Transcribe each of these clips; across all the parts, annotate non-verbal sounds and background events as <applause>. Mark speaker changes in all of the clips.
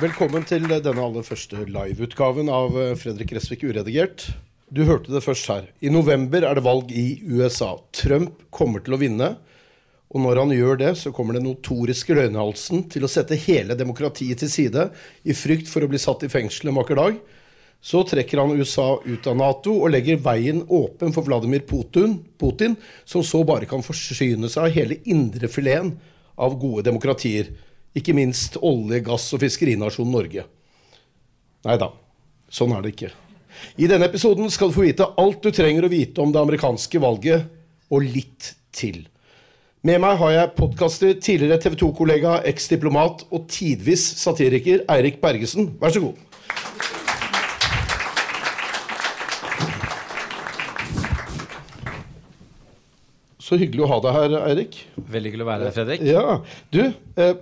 Speaker 1: Velkommen til denne aller første liveutgaven av eh, Fredrik Resvik uredigert. Du hørte det først her. I november er det valg i USA. Trump kommer til å vinne. Og når han gjør det, så kommer den notoriske løgnhalsen til å sette hele demokratiet til side i frykt for å bli satt i fengsel en vakker dag. Så trekker han USA ut av Nato og legger veien åpen for Vladimir Putin, Putin som så bare kan forsyne seg av hele indrefileten av gode demokratier. Ikke minst olje-, gass- og fiskerinasjonen Norge. Nei da, sånn er det ikke. I denne episoden skal du få vite alt du trenger å vite om det amerikanske valget, og litt til. Med meg har jeg podkaster, tidligere TV 2-kollega, eks-diplomat og tidvis satiriker Eirik Bergesen. Vær så god. Så hyggelig å ha deg her, Eirik.
Speaker 2: Veldig hyggelig å være her, Fredrik.
Speaker 1: Ja, du, eh,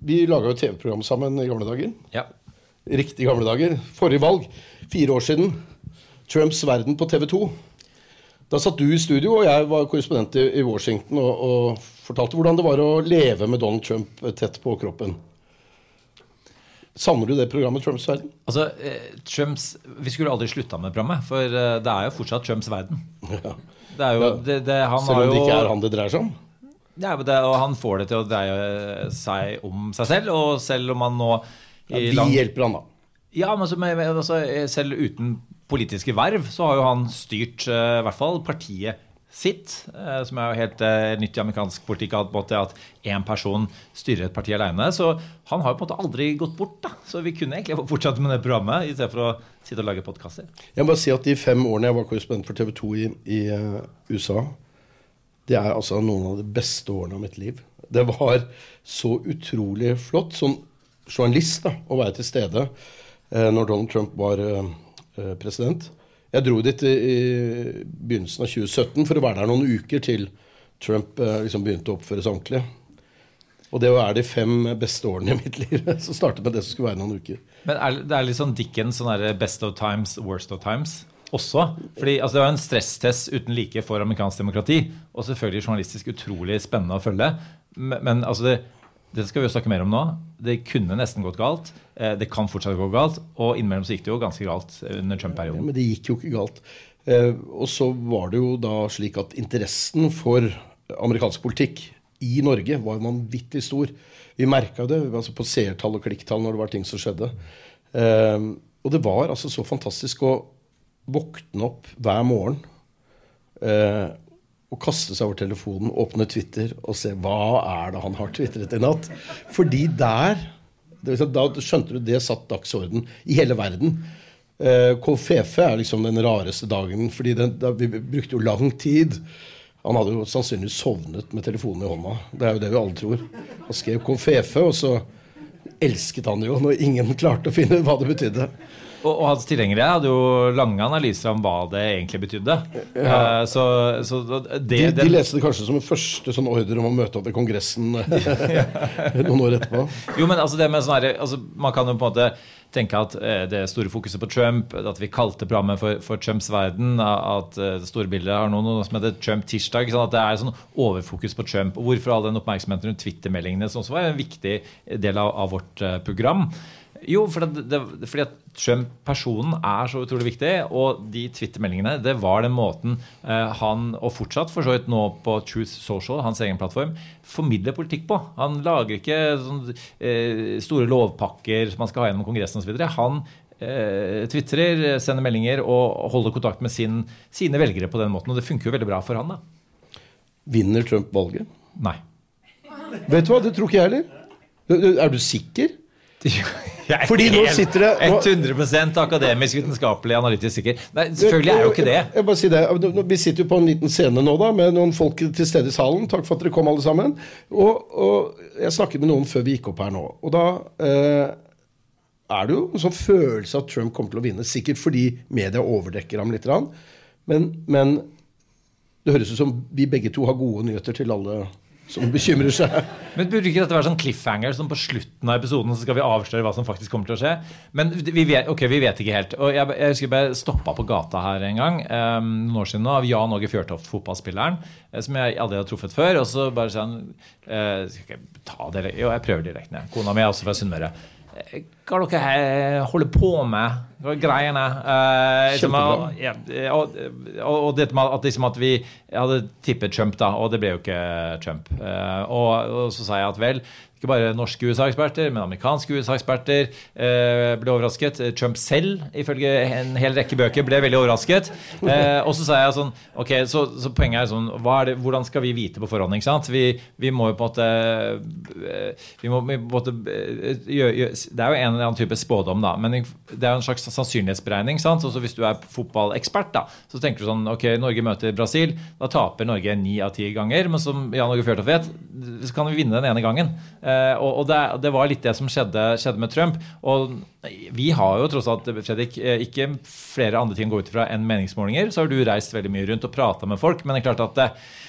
Speaker 1: vi laga jo TV-program sammen i gamle dager.
Speaker 2: Ja.
Speaker 1: Riktig gamle dager. Forrige valg, fire år siden. Trumps verden på TV 2. Da satt du i studio, og jeg var korrespondent i, Washington og, og fortalte hvordan det var å leve med Donald Trump tett på kroppen. Savner du det programmet, Trumps verden?
Speaker 2: Altså, eh, Trumps, Vi skulle aldri slutta med programmet, for eh, det er jo fortsatt Trumps verden.
Speaker 1: Ja.
Speaker 2: Det er jo,
Speaker 1: Ja.
Speaker 2: det, det, han
Speaker 1: Selv
Speaker 2: har
Speaker 1: om det ikke er han det dreier seg om?
Speaker 2: Ja, det, og han får det til å dreie seg om seg selv, og selv om han nå
Speaker 1: Ja, vi
Speaker 2: lang-
Speaker 1: hjelper han, da.
Speaker 2: Ja, men med, med, altså, selv uten politiske verv, så har jo han styrt uh, i hvert fall partiet sitt, uh, som er jo helt uh, nytt i amerikansk politikk, at, én person styrer et parti alene. Så han har jo på en måte aldri gått bort. da. Så vi kunne egentlig fortsatt med det programmet i stedet for å sitte og lage podkaster.
Speaker 1: Jeg må bare si at De fem årene jeg var korrespondent for TV 2 i, i USA, det er altså noen av de beste årene av mitt liv. Det var så utrolig flott som journalist da, å være til stede eh, når Donald Trump var eh, eh, president. Jeg dro dit i, i begynnelsen av 2017 for å være der noen uker til Trump eh, liksom begynte å oppføre seg ordentlig. Og det er de fem beste årene i mitt liv. <laughs> som startet med det som skulle være noen uker.
Speaker 2: Men er, det er litt sånn Dickens sånn best of times, worst of times også. Fordi altså, Det var en stresstest uten like for amerikansk demokrati. Og selvfølgelig journalistisk utrolig spennende å følge. Men, men altså det, det skal vi jo snakke mer om nå. Det kunne nesten gått galt. Eh, Det kan fortsatt gå galt. Og innimellom så gikk det jo ganske galt under Trump-perioden.
Speaker 1: men det gikk jo ikke galt. Eh, og så var det jo da slik at interessen for amerikansk politikk i Norge var vanvittig stor. Vi merka det altså på seertall og klikktall når det var ting som skjedde. Eh, og det var altså så fantastisk å våkne opp hver morgen eh, og kaste seg over telefonen, åpne Twitter og se hva er det han har tvitret i natt. Fordi der si, Da skjønte du det satt dagsorden i hele verden. Eh, Kolfefe er liksom den rareste dagen, fordi da, vi brukte jo lang tid. Han hadde jo sannsynligvis sovnet med telefonen i hånda. Det er jo det vi alle tror. Han skrev Kolfefe, og så elsket han jo når ingen klarte å finne hva det betydde.
Speaker 2: Og, og hans tilhengere hadde jo lange analyser om hva det egentlig betydde. Eh, Så, så det,
Speaker 1: De, de leste det kanskje som en første sånn ordre om å møte opp i Kongressen <laughs> noen år etterpå.
Speaker 2: Jo, men altså det med sånn altså Man kan jo på en måte tenke at eh, det store fokuset på Trump, at vi kalte programmet for, for Trumps verden, at eh, det store bildet har noe, noe som heter Trump-tirsdag. Sånn at det er sånn overfokus på Trump. Og hvorfor all den oppmerksomheten rundt Twitter-meldingene, som også var en viktig del av, av vårt eh, program. Jo, for det, det, fordi at Trump-personen er så utrolig viktig. Og de Twitter-meldingene, det var den måten eh, han, og fortsatt for så vidt nå på Truth Social, hans egen plattform, formidler politikk på. Han lager ikke sånn, eh, store lovpakker som man skal ha gjennom Kongressen osv. Han eh, tvitrer, sender meldinger og holder kontakt med sin, sine velgere på den måten. Og det funker jo veldig bra for han, da.
Speaker 1: Vinner Trump valget?
Speaker 2: Nei.
Speaker 1: Vet du hva, det tror ikke jeg heller. Er du sikker?
Speaker 2: Jeg er
Speaker 1: Fordi nå sitter det- nå-
Speaker 2: 100% akademisk, vitenskapelig, analytisk sikker. Nei, selvfølgelig er jo ikke det.
Speaker 1: Jeg bare si det. Vi sitter jo på en liten scene nå da, med noen folk til stede i salen. Takk for at dere kom, alle sammen. Og, og jeg snakket med noen før vi gikk opp her nå. Og da eh, er det jo en sånn følelse at Trump kommer til å vinne. Sikkert fordi media overdekker ham litt. Men, men det høres ut som vi begge to har gode nyheter til alle som bekymrer seg.
Speaker 2: Men Burde ikke dette være sånn cliffhanger? Sånn på slutten av episoden så skal vi avsløre hva som faktisk kommer til å skje? Men vi vet, ok, vi vet ikke helt. Og Jeg, jeg husker jeg stoppa på gata her en gang um, noen år siden nå, av Jan Åge Fjørtoft, fotballspilleren, eh, som jeg aldri har truffet før. Og så bare sa han uh, Skal ikke jeg ta det? Jo, jeg prøver direkte. Kona mi er også fra Sunnmøre. Eh, Hva dere her holder på med? Greiene? Eh, liksom, ja, og, og, og det med at, liksom at vi hadde tippet Trump, da, og det ble jo ikke Trump. Eh, og, og så sa jeg at vel, ikke bare norske USA-eksperter, men amerikanske USA-eksperter eh, ble overrasket. Trump selv, ifølge en hel rekke bøker, ble veldig overrasket. Eh, og så sa jeg sånn Ok, så, så poenget er sånn er det, Hvordan skal vi vite på forhånd? ikke sant? Vi, vi må jo på en måte eh, Vi må, på en måte gjøre, Det er jo en eller annen type spådom, da. Men det er jo en slags sannsynlighetsberegning. sant? Så hvis du er fotballekspert, da, så tenker du sånn Ok, Norge møter Brasil. Da taper Norge ni av ti ganger. Men som Jan Åge Fjørtoft vet, så kan vi vinne den ene gangen. Eh, og og det, det var litt det som skjedde, skjedde med Trump. Og vi har jo tross alt, Fredrik, eh, ikke flere andre ting å gå ut ifra enn meningsmålinger. Så har du reist veldig mye rundt og prata med folk. Men det er klart at det,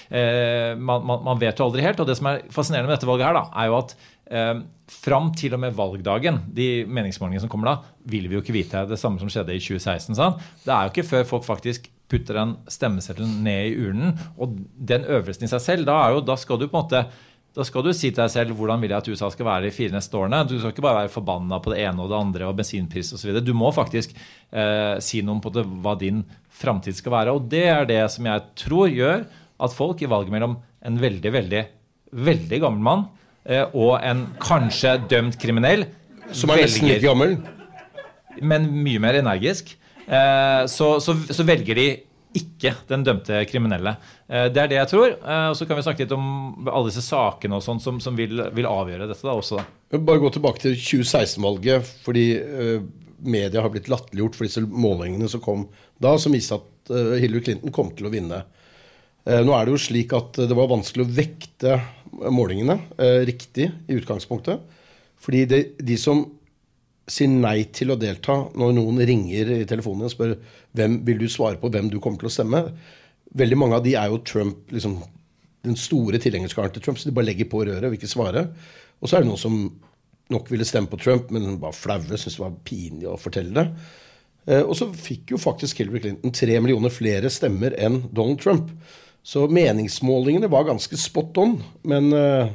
Speaker 2: eh, man, man, man vet jo aldri helt. Og det som er fascinerende med dette valget her, da, er jo at eh, fram til og med valgdagen, de meningsmålingene som kommer da, vil vi jo ikke vite det samme som skjedde i 2016. Sant? Det er jo ikke før folk faktisk putter den stemmeseddelen ned i urnen. Og den øvelsen i seg selv, da, jo, da skal du på en måte da skal du si til deg selv hvordan vil jeg at USA skal være de fire neste årene. Du skal ikke bare være forbanna på det ene og det andre og bensinpris osv. Du må faktisk eh, si noe på det, hva din framtid skal være. Og det er det som jeg tror gjør at folk i valget mellom en veldig, veldig, veldig gammel mann eh, og en kanskje dømt kriminell
Speaker 1: Som er nesten like gammel.
Speaker 2: men mye mer energisk, eh, så, så, så velger de ikke den dømte kriminelle. Eh, Det er det jeg tror. Eh, Og så kan vi snakke litt om alle disse sakene og sånt som, som vil, vil avgjøre dette da også. Da.
Speaker 1: Bare gå tilbake til 2016-valget, fordi eh, media har blitt latterliggjort for disse målingene som kom da, som viste at Hillary Clinton kom til å vinne. Nå er det jo slik at det var vanskelig å vekte målingene riktig i utgangspunktet. Fordi det, de som sier nei til å delta når noen ringer i telefonen og spør hvem vil du svare på, hvem du kommer til å stemme, veldig mange av de er jo Trump liksom, den store tilhengerskaren til Trump, så de bare legger på røret og vil ikke svare. Og så er det noen som nok ville stemme på Trump, men var flaue, syntes det var pinlig å fortelle det. Eh, Og så fikk jo faktisk Hillary Clinton tre millioner flere stemmer enn Donald Trump. Så meningsmålingene var ganske spot on. Men uh,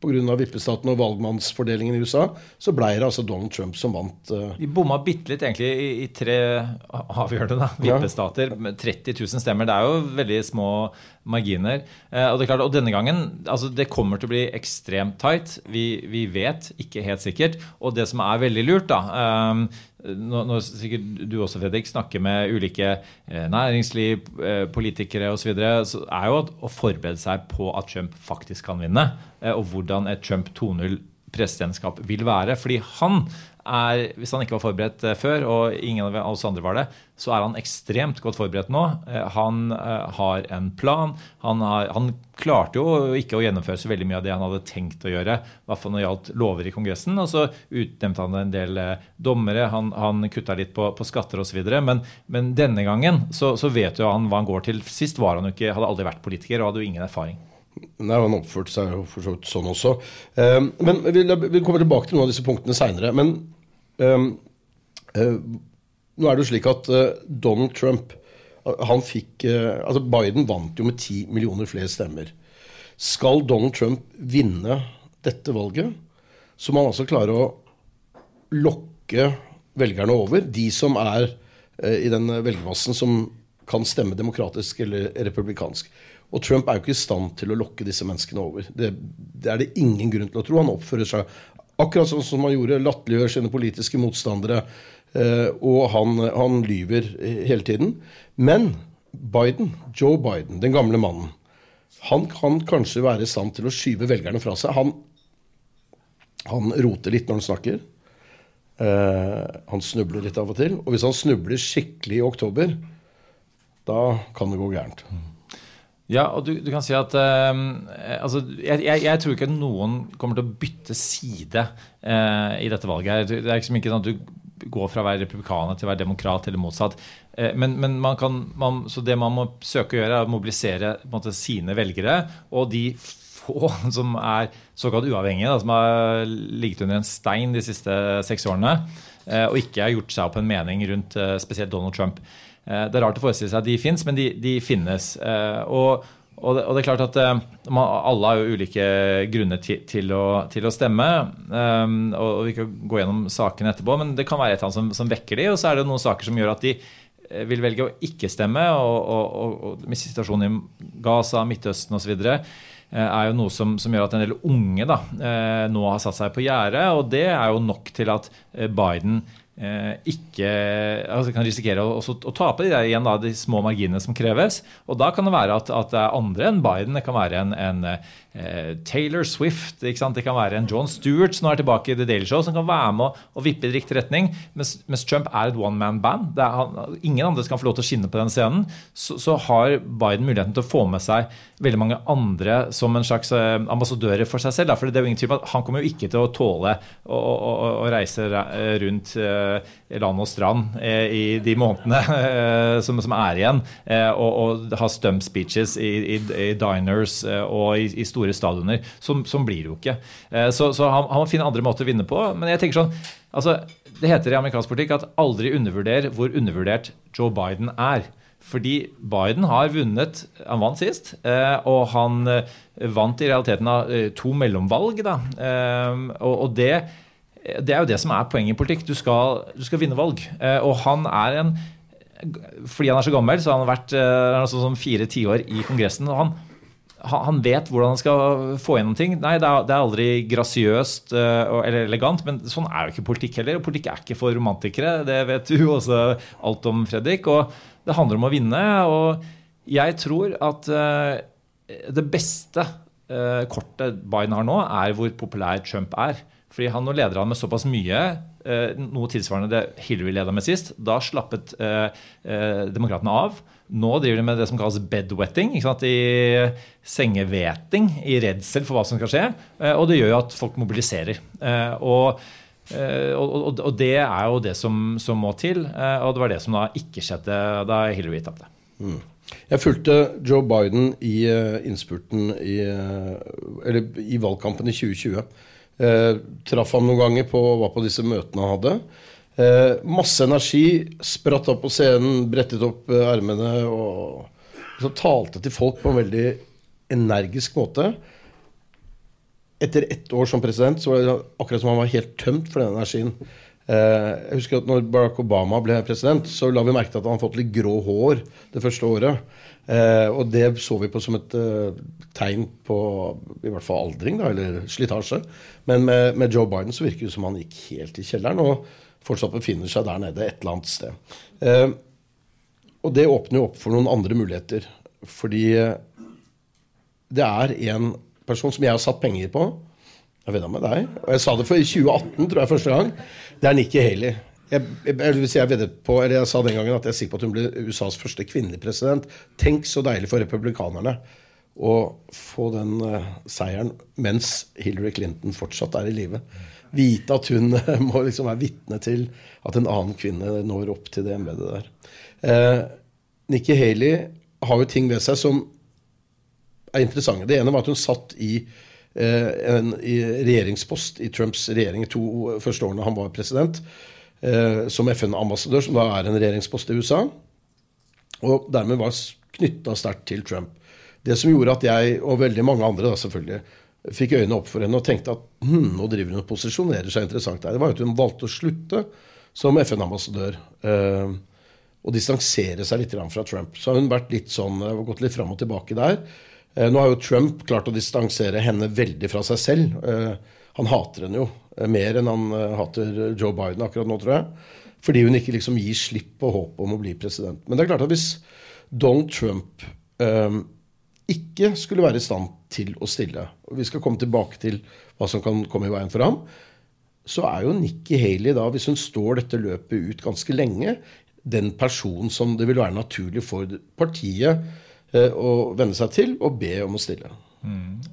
Speaker 1: pga. vippestaten og valgmannsfordelingen i USA, så ble det altså Donald Trump som vant. eh,
Speaker 2: Vi bomma bitte litt egentlig i, i tre avgjørende da,
Speaker 1: Ja.
Speaker 2: vippestater. med 30 000 stemmer. Det er jo veldig små marginer. Eh, og det er klart, og denne gangen altså det kommer til å bli ekstremt tight. Vi, vi vet, ikke helt sikkert. Og det som er veldig lurt, da eh, når, når sikkert du også, Fredrik, snakker med ulike eh, næringsliv, eh, politikere osv., så, videre, så er jo å forberede seg på at Trump faktisk kan vinne. Eh, og hvordan et Trump 2.0 presidentskap vil være. Fordi han er, hvis han ikke var forberedt eh, før, og ingen av oss andre var det, så er han ekstremt godt forberedt nå. Eh, Han eh, har en plan. Han, har, han klarte jo ikke å gjennomføre så veldig mye av det han hadde tenkt å gjøre, i hvert fall når det gjaldt lover i Kongressen. Og så utnevnte han en del dommere, han, han kutta litt på, på skatter osv. Men, men denne gangen så, så vet jo han hva han går til. Sist var han jo ikke, hadde aldri vært politiker og hadde jo ingen erfaring.
Speaker 1: Nei, Han oppførte seg jo for så vidt sånn også. Eh, men vi, vi kommer tilbake til noen av disse punktene seinere. Men eh, eh, nå er det jo slik at eh, Donald Trump eh, han fikk eh, altså Biden vant jo med ti millioner flere stemmer. Skal Donald Trump vinne dette valget, så må han altså klare å lokke velgerne over. De som er i den velgermassen som kan stemme demokratisk eller republikansk. Og Trump er jo ikke i stand til å lokke disse menneskene over. Det, det er det ingen grunn til å tro. Han oppfører seg akkurat sånn som han gjorde, latterliggjør sine politiske motstandere. eh, og han, han lyver eh, hele tiden. Men Biden, Joe Biden, den gamle mannen, han kan kanskje være i stand til å skyve velgerne fra seg. Han, han roter litt når han snakker. Eh, han snubler litt av og til. Og hvis han snubler skikkelig i oktober, da kan det gå gærent.
Speaker 2: Ja, og du, du kan si at eh, altså, jeg, jeg, jeg tror ikke at noen kommer til å bytte side eh, i dette valget. her. Det er liksom ikke sånn at du går fra å være republikaner til å være demokrat eller motsatt. Eh, men, men man kan, man, så det man må søke å gjøre, er å mobilisere på en måte, sine velgere. Og de få <laughs> som er såkalt uavhengige, da, som har ligget under en stein de siste seks årene, eh, og ikke har gjort seg opp en mening rundt eh, spesielt Donald Trump. Eh, Det er rart å forestille seg at de fins, men de, de finnes. Eh, Og, og, det, og det er klart at eh, man, alle har jo ulike grunner til, til, å, til å stemme. Og, vi kan gå gjennom sakene etterpå, men det kan være et eller annet som, som vekker de, og så er det noen saker som gjør at de vil velge å ikke stemme. Og, og, og, og situasjonen i Gaza, Midtøsten osv. er jo noe som, som gjør at en del unge da, nå har satt seg på gjerdet. Og det er jo nok til at Biden ikke altså kan risikere å, også, å tape de, der, igjen, da, de små marginene som kreves. Og da kan det være at, at det er andre enn Biden. Det kan være en, en eh, Taylor Swift, det kan være en John Stewart som nå er tilbake i The Daily Show, som kan være med å, å vippe i riktig retning. Mens, mens Trump er et one man band. Er, han, ingen andre skal få lov til å skinne på den scenen. Så, så har Biden muligheten til å få med seg veldig mange andre som en slags eh, ambassadører for seg selv. Da. For det er jo ingen tvil om at Han kommer jo ikke til å tåle å, å, å, reise rundt eh, land og strand eh, i de månedene eh, som, som er igjen, eh, og, og ha stump speeches i, i, i diners eh, og i, i store stadioner. Som, blir det jo ikke. Eh, så så han, må finne andre måter å vinne på. Men jeg tenker sånn altså, Det heter i amerikansk politikk at aldri undervurder hvor undervurdert Joe Biden er. Fordi Biden har vunnet Han vant sist, eh, og han eh, vant i realiteten av eh, to mellomvalg. Da. Eh, og det, det er jo det som er poenget i politikk. Du skal, du skal vinne valg. Eh, og han er en Fordi han er så gammel, så har han vært eh, han er sånn som fire tiår i Kongressen. og han han vet hvordan han skal få gjennom ting. Nei, det er, aldri grasiøst eh, eller elegant, men sånn er jo ikke politikk heller. Og politikk er ikke for romantikere, det vet du også alt om, Fredrik. Og det handler om å vinne. Og jeg tror at det beste kortet Biden har nå, er hvor populær Trump er. Fordi han nå leder han med såpass mye, eh, noe tilsvarende det Hillary leda med sist. Da slappet eh, eh, demokratene av. Nå driver de med det som kalles bedwetting. I sengeveting, i redsel for hva som skal skje. Og det gjør jo at folk mobiliserer. Og, og, og, det er jo det som, som må til. Og det var det som da ikke skjedde da Hillary tapte.
Speaker 1: Jeg fulgte Joe Biden i innspurten i, eller i valgkampen i 2020. Eh, traff ham noen ganger på, var på disse møtene han hadde. Eh, masse energi, spratt opp på scenen, brettet opp eh, og så talte til folk på en veldig energisk måte. Etter ett år som president så var det akkurat som han var helt tømt for den energien. Eh, jeg husker at når Barack Obama ble president, så la vi merke til at han hadde fått litt grå hår det første året. Eh, og det så vi på som et eh, tegn på i hvert fall aldring, da, eller slitasje. Men med, med Joe Biden så virker det som han gikk helt i kjelleren og fortsatt befinner seg der nede et eller annet sted. Eh, og det åpner jo opp for noen andre muligheter. Fordi eh, det er en person som jeg har satt penger på. Jeg vedda med deg. Og jeg sa det for i 2018, tror jeg, første gang. Det er Nikki Haley. Jeg, jeg, jeg, jeg, vedder på, eller jeg sa den gangen at jeg er sikker på at hun blir USAs første kvinnelige president. Tenk så deilig for republikanerne å få den uh, seieren mens Hillary Clinton fortsatt er i live. Vite at hun uh, <laughs> må liksom være vitne til at en annen kvinne når opp til det embetet der. Uh, Nikki Haley har jo ting ved seg som er interessante. Det ene var at hun satt i en i regjeringspost i Trumps regjering to første årene han var president, som FN-ambassadør, som da er en regjeringspost i USA, og dermed var knytta sterkt til Trump. Det som gjorde at jeg, og veldig mange andre da selvfølgelig, fikk øynene opp for henne og tenkte at hm, nå driver hun og posisjonerer seg interessant der, det var at hun valgte å slutte som FN-ambassadør. Eh, og distansere seg litt fra Trump. Så har hun vært litt sånn, eh, gått litt fram og tilbake der. Eh, Nå har jo Trump klart å distansere henne veldig fra seg selv. Eh, Han hater henne jo eh, mer enn han eh, hater Joe Biden akkurat nå, tror jeg. Fordi hun ikke liksom gir slipp på håpet om å bli president. Men det er klart at hvis Donald Trump eh, ikke skulle være i stand til å stille, og vi skal komme tilbake til hva som kan komme i veien for ham, så er jo Nikki Haley da, hvis hun står dette løpet ut ganske lenge, den personen som det vil være naturlig for partiet eh, å venne seg til og be om å stille.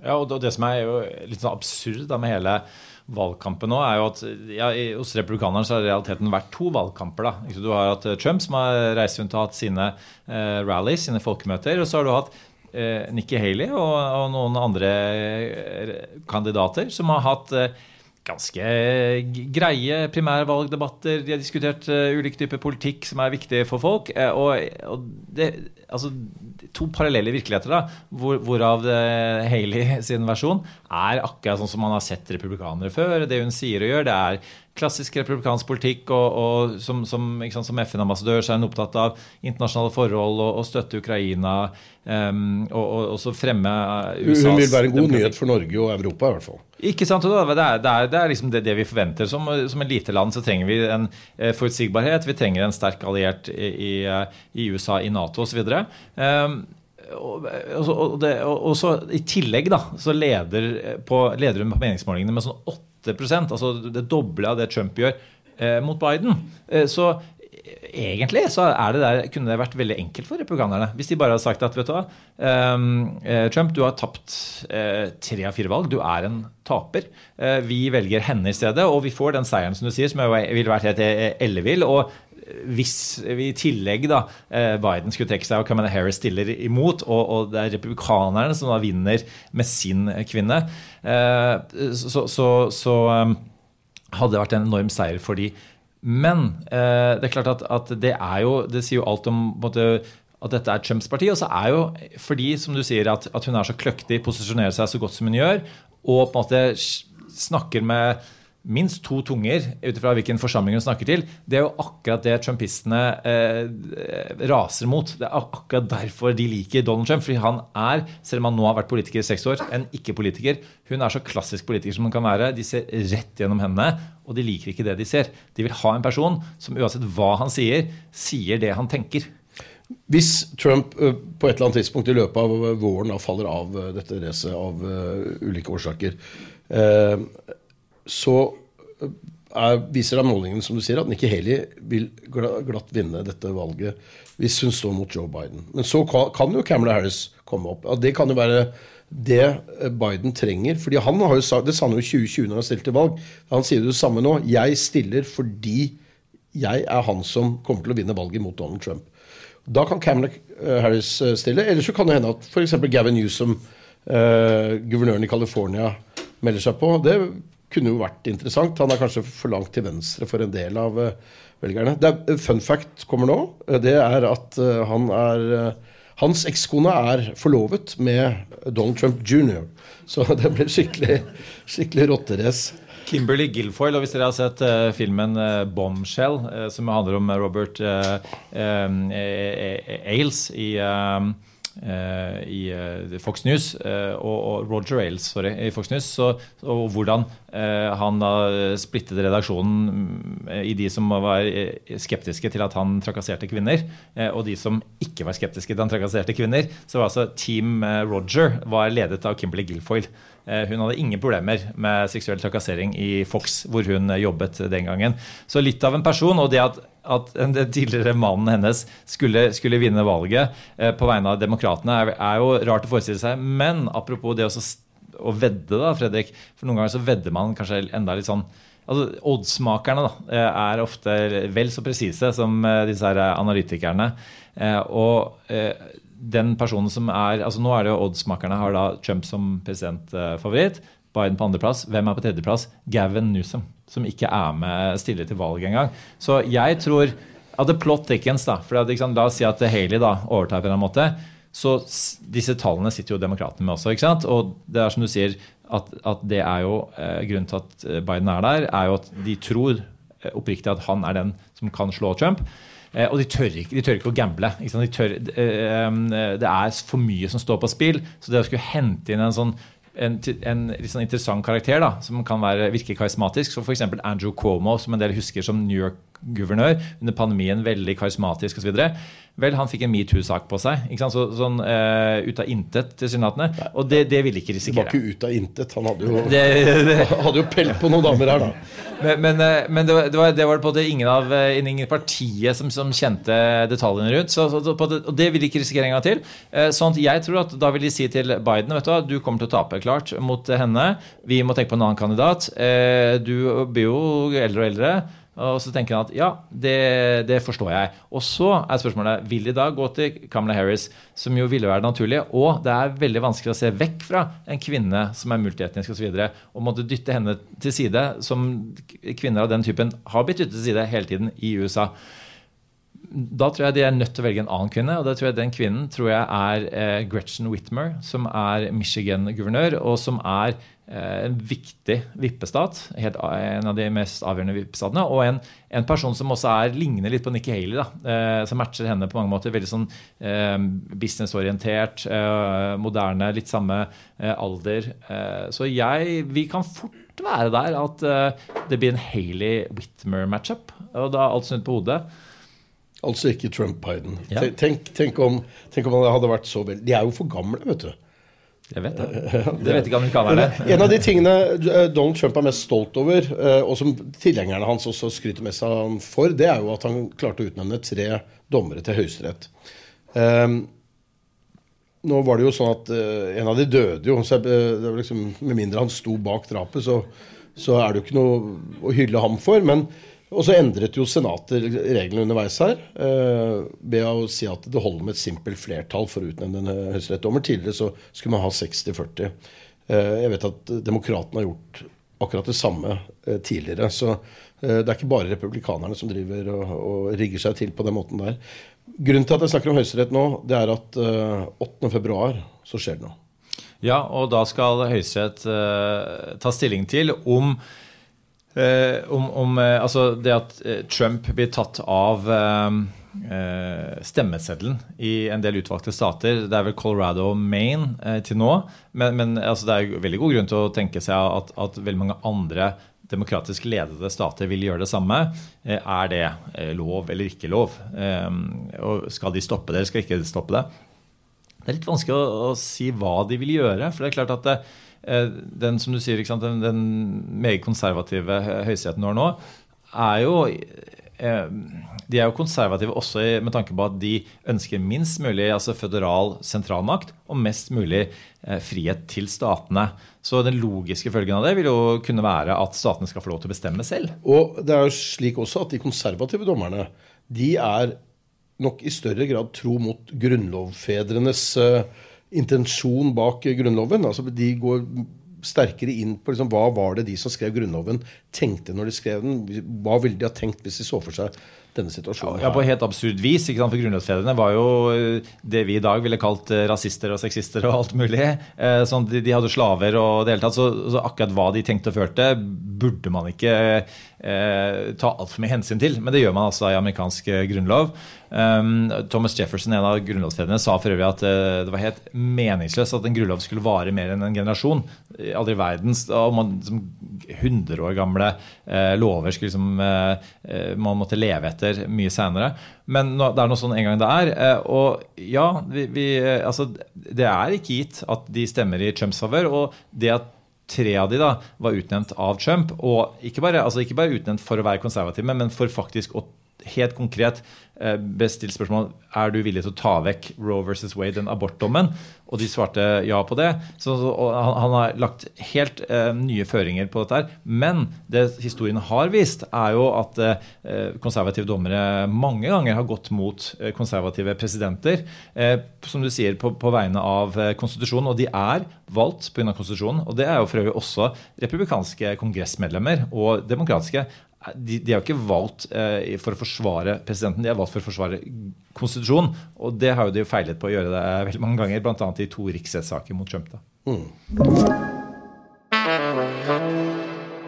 Speaker 2: Ja, og det som er jo litt sånn absurd med hele valgkampen nå, er jo at ja, hos republikanerne så har realiteten vært to valgkamper. da. Du har hatt eh, Trump som har reist rundt og hatt sine eh, rallies, sine folkemøter. Og så har du hatt eh, Nikki Haley og, og noen andre eh, kandidater som har hatt eh, ganske g- greie primærvalgdebatter. De har diskutert uh, ulike typer politikk som er viktig for folk. eh, og, det, altså, to parallelle virkeligheter, da, hvor, hvorav Haley sin versjon er akkurat sånn som man har sett republikanere før. Det hun sier og gjør, det er klassisk republikansk politikk. Og, og som, som, som FN-ambassadør så er hun opptatt av internasjonale forhold og, og støtte Ukraina. Um, og, og, så fremme eh, USAs
Speaker 1: Hun vil være en god nyhet for Norge og Europa, i hvert fall.
Speaker 2: Ikke sant, og det, er, det, er, det er liksom det, det vi forventer. Som, som et lite land så trenger vi en eh, forutsigbarhet. Vi trenger en sterk alliert i, i, eh, i USA, i Nato osv. Um, og, og, så- og, det- og, så I tillegg da, så leder, eh, på, leder hun på meningsmålingene med sånn 8 altså det doble av det Trump gjør eh, mot Biden. Eh, så egentlig så det der, kunne det vært veldig enkelt for republikanerne. Hvis de bare hadde sagt at vet du hva, ehm, eh, Trump, du har tapt eh, tre av fire valg. Du er en taper. Eh, vi velger henne i stedet, og vi får den seieren som du sier, som ville vært helt eh, ellevill. og hvis vi i tillegg da eh, Biden skulle trekke seg og Camilla Harris stiller imot, og, og det er republikanerne som da vinner med sin kvinne, eh, så, så, så um, hadde det vært en enorm seier for de. Men eh, det er klart at, at det er jo Det sier jo alt om måte, at dette er Trumps parti. Og så er jo fordi, som du sier, at, at hun er så kløktig, posisjonerer seg så godt som hun gjør, og på en måte snakker med minst to tunger ut ifra hvilken forsamling hun snakker til, det er jo akkurat det trumpistene eh, raser mot. Det er akkurat derfor de liker Donald Trump. Fordi han er, selv om han nå har vært politiker i seks år, en ikke-politiker. Hun er så klassisk politiker som hun kan være. De ser rett gjennom henne, og de liker ikke det de ser. De vil ha en person som uansett hva han sier, sier det han tenker.
Speaker 1: Hvis Trump eh, på et eller annet tidspunkt i løpet av våren faller av eh, dette racet av eh, ulike årsaker, så eh, er, viser da målingene som du sier, at Nikki Haley vil glatt vinne dette valget hvis hun står mot Joe Biden. Men så kan, jo Kamala Harris komme opp. Ja, det kan jo være det eh, Biden trenger. fordi han har jo sagt, Det sa han jo i 2020 når han stilte til valg. Han sier det samme nå. Jeg stiller fordi jeg er han som kommer til å vinne valget mot Donald Trump. Da kan Kamala eh, Harris stille. Eller så kan det hende at f.eks. Gavin Newsom, eh, guvernøren i California, melder seg på. Det kunne jo vært interessant. Han er kanskje for langt til venstre for en del av eh, velgerne. Er, eh, fun fact kommer nå. Eh, Det er at han er Hans ekskone er forlovet med Donald Trump jr. <laughs> Så det blir skikkelig, skikkelig rotterace.
Speaker 2: Kimberly Guilfoyle, og hvis dere har sett uh, filmen uh, 'Bombshell', uh, som handler om Robert Ailes i, i eh, Fox News, eh, og, og Roger Ailes sorry, i Fox News, så, og hvordan eh, han da splittet redaksjonen i de som var eh, skeptiske til at han trakasserte kvinner, eh, og de som ikke var skeptiske til at han trakasserte kvinner. Så var altså Team eh, Roger var ledet av Kimberly Guilfoyle. Eh, Hun hadde ingen problemer med seksuell trakassering i Fox, hvor hun eh, jobbet den gangen. Så litt av en person, og det at, at den tidligere mannen hennes skulle, skulle vinne valget eh, på vegne av demokratene, er, er jo rart å forestille seg. Men apropos det å, vedde, da, Fredrik. For noen ganger så vedder man kanskje enda litt sånn Altså, Oddsmakerne da, er ofte vel så presise som disse her analytikerne. Og den personen som er altså Nå er det jo oddsmakerne har da Trump som presidentfavoritt. Biden på andreplass. Hvem er på tredjeplass? Gavin Newsom, som ikke er med stille til valg engang. Så jeg tror at the plot thickens, da. For at, sant, la oss si at Haley da overtar på en eller annen måte. Så disse tallene sitter jo demokratene med også. ikke sant? Og det er som du sier, at, at det er jo eh, grunnen til at Biden er der, er jo at de tror eh, oppriktig at han er den som kan slå Trump. Eh, og de tør ikke, de tør ikke å gamble. Ikke? De tør, eh, eh, det er for mye som står på spill. Så det å skulle hente inn en sånn en, en litt sånn interessant karakter da, som kan være, virke karismatisk, som f.eks. Andrew Cuomo, som en del husker som New York-guvernør under pandemien, veldig karismatisk osv. Vel, han fikk en metoo-sak på seg. Ikke sant? Så, sånn uh, ut av intet, tilsynelatende. Og det, det ville ikke risikere.
Speaker 1: Det var ikke ut av intet. Han hadde jo, <laughs>
Speaker 2: Det, det, <laughs>
Speaker 1: hadde jo pelt på noen damer her, da.
Speaker 2: men men, eh, men det, var, det, var, det var på måte ingen av eh, ingen partiet som, som kjente detaljene rundt. Så, så, på det, og det vil de ikke risikere en gang til. Sånn at jeg tror at da vil de si til Biden vet du hva, du kommer til å tape klart mot henne. Vi må tenke på en annen kandidat. Du blir jo eldre og eldre. Og så tenker han at ja, det, det forstår jeg. Og så er spørsmålet vil de da gå til Kamala Harris, som jo ville være det naturlige. Og det er veldig vanskelig å se vekk fra en kvinne som er multietnisk osv. Og, så og måtte dytte henne til side, som kvinner av den typen har blitt dyttet til side hele tiden i USA. Da tror jeg de er nødt til å velge en annen kvinne. Og da tror jeg den kvinnen tror jeg er eh, Gretchen Whitmer, som er Michigan-guvernør, og som er en viktig vippestat. Helt, en av de mest avgjørende vippestatene. Og en, en person som også er, ligner litt på Nikki Haley, da, eh, som matcher henne på mange måter. Veldig sånn eh, businessorientert, eh, moderne, litt samme eh, alder. Eh, så jeg Vi kan fort være der at eh, det blir en Haley-Whitmer-matchup. Og da er alt snudd på hodet.
Speaker 1: Altså ikke Trump-Biden.
Speaker 2: Ja.
Speaker 1: Tenk, tenk, om, tenk om det hadde vært så vel De er jo for gamle, vet du.
Speaker 2: Jeg vet <laughs> det. Det vet ikke amerikanerne.
Speaker 1: En av de tingene eh, Donald Trump er mest stolt over, eh, og som tilhengerne hans også skryter mest av han for, det er jo at han klarte å utnevne tre dommere til Høyesterett. Um, nå var det jo sånn at eh, en av de døde jo. Så, det var liksom, med mindre han sto bak drapet, så, så er det jo ikke noe å hylle ham for. Men, og så endret jo Senatet reglene underveis her eh, ved å si at det holder med et simpelt flertall for å utnevne en høyesterettsdommer. Tidligere så skulle man ha 60-40. Eh, jeg vet at demokratene har gjort akkurat det samme eh, tidligere. Så det er ikke bare republikanerne som driver og, og rigger seg til på den måten der. Grunnen til at jeg snakker om Høyesterett nå, det er at eh, 8.2 så skjer det noe.
Speaker 2: Ja, og da skal Høyesterett ta stilling til om om, om eh, altså det at eh, Trump blir tatt av eh, eh, stemmeseddelen i en del utvalgte stater. Det er vel Colorado og Maine eh, til nå. Men, men altså, det er veldig god grunn til å tenke seg at, at veldig mange andre demokratisk ledede stater vil gjøre det samme. Eh, Er det eh, lov eller ikke lov? Eh, Og skal de stoppe det, eller skal ikke de stoppe det? Det er litt vanskelig å, å si hva de vil gjøre. For det er klart at det, eh, den som du sier, sant, den, den meget konservative hø- høyesteretten du har nå, er jo eh, De er jo konservative også med tanke på at de ønsker minst mulig altså føderal sentralmakt og mest mulig eh, frihet til statene. Så den logiske følgen av det vil jo kunne være at statene skal få lov til å bestemme selv.
Speaker 1: Og det er jo slik også at de konservative dommerne de er nok i større grad tro mot grunnlovfedrenes eh, intensjon bak Grunnloven. Altså De går sterkere inn på liksom, hva var det de som skrev Grunnloven, tenkte når de skrev den. Hva ville de ha tenkt hvis de så for seg denne situasjonen?
Speaker 2: Ja, på helt absurd vis. ikke sant? For grunnlovsfedrene var jo eh, det vi i dag ville kalt eh, rasister og sexister og alt mulig. Eh, Sånn de, de hadde slaver og det hele tatt. Så, så akkurat hva de tenkte og følte, burde man ikke eh, ta altfor mye hensyn til. Men det gjør man altså i amerikansk eh, grunnlov. Um, Thomas Jefferson, en av grunnlovsfedrene, sa for øvrig at eh, det var helt meningsløst at en grunnlov skulle vare mer enn en generasjon. Aldri i verden og man, som 100 år gamle eh, lover skulle liksom, eh, eh, man måtte leve etter mye seinere. Men nå, det er noe sånn en gang det er. Og ja, vi, vi, altså, det er ikke gitt at de stemmer i Trumps favør. Og det at tre av de da var utnevnt av Trump, og ikke bare, altså ikke bare utnevnt for å være konservative, men for faktisk å helt konkret eh, bestilt spørsmål er du villig til å ta vekk Roe versus Wade, den abortdommen. Og de svarte ja på det. Så, han, han har lagt helt eh, nye føringer på dette. her. Men det historien har vist, er jo at eh, konservative dommere mange ganger har gått mot eh, konservative presidenter. Eh, som du sier, på, på vegne av eh, konstitusjonen. Og de er valgt pga. konstitusjonen. Og det er jo for øvrig også republikanske kongressmedlemmer og demokratiske de, de er jo ikke valgt eh, for å forsvare presidenten, de er valgt for å forsvare konstitusjonen. Og det har jo de feilet på å gjøre det veldig mange ganger, bl.a. i to riksrettssaker mot Trump. da.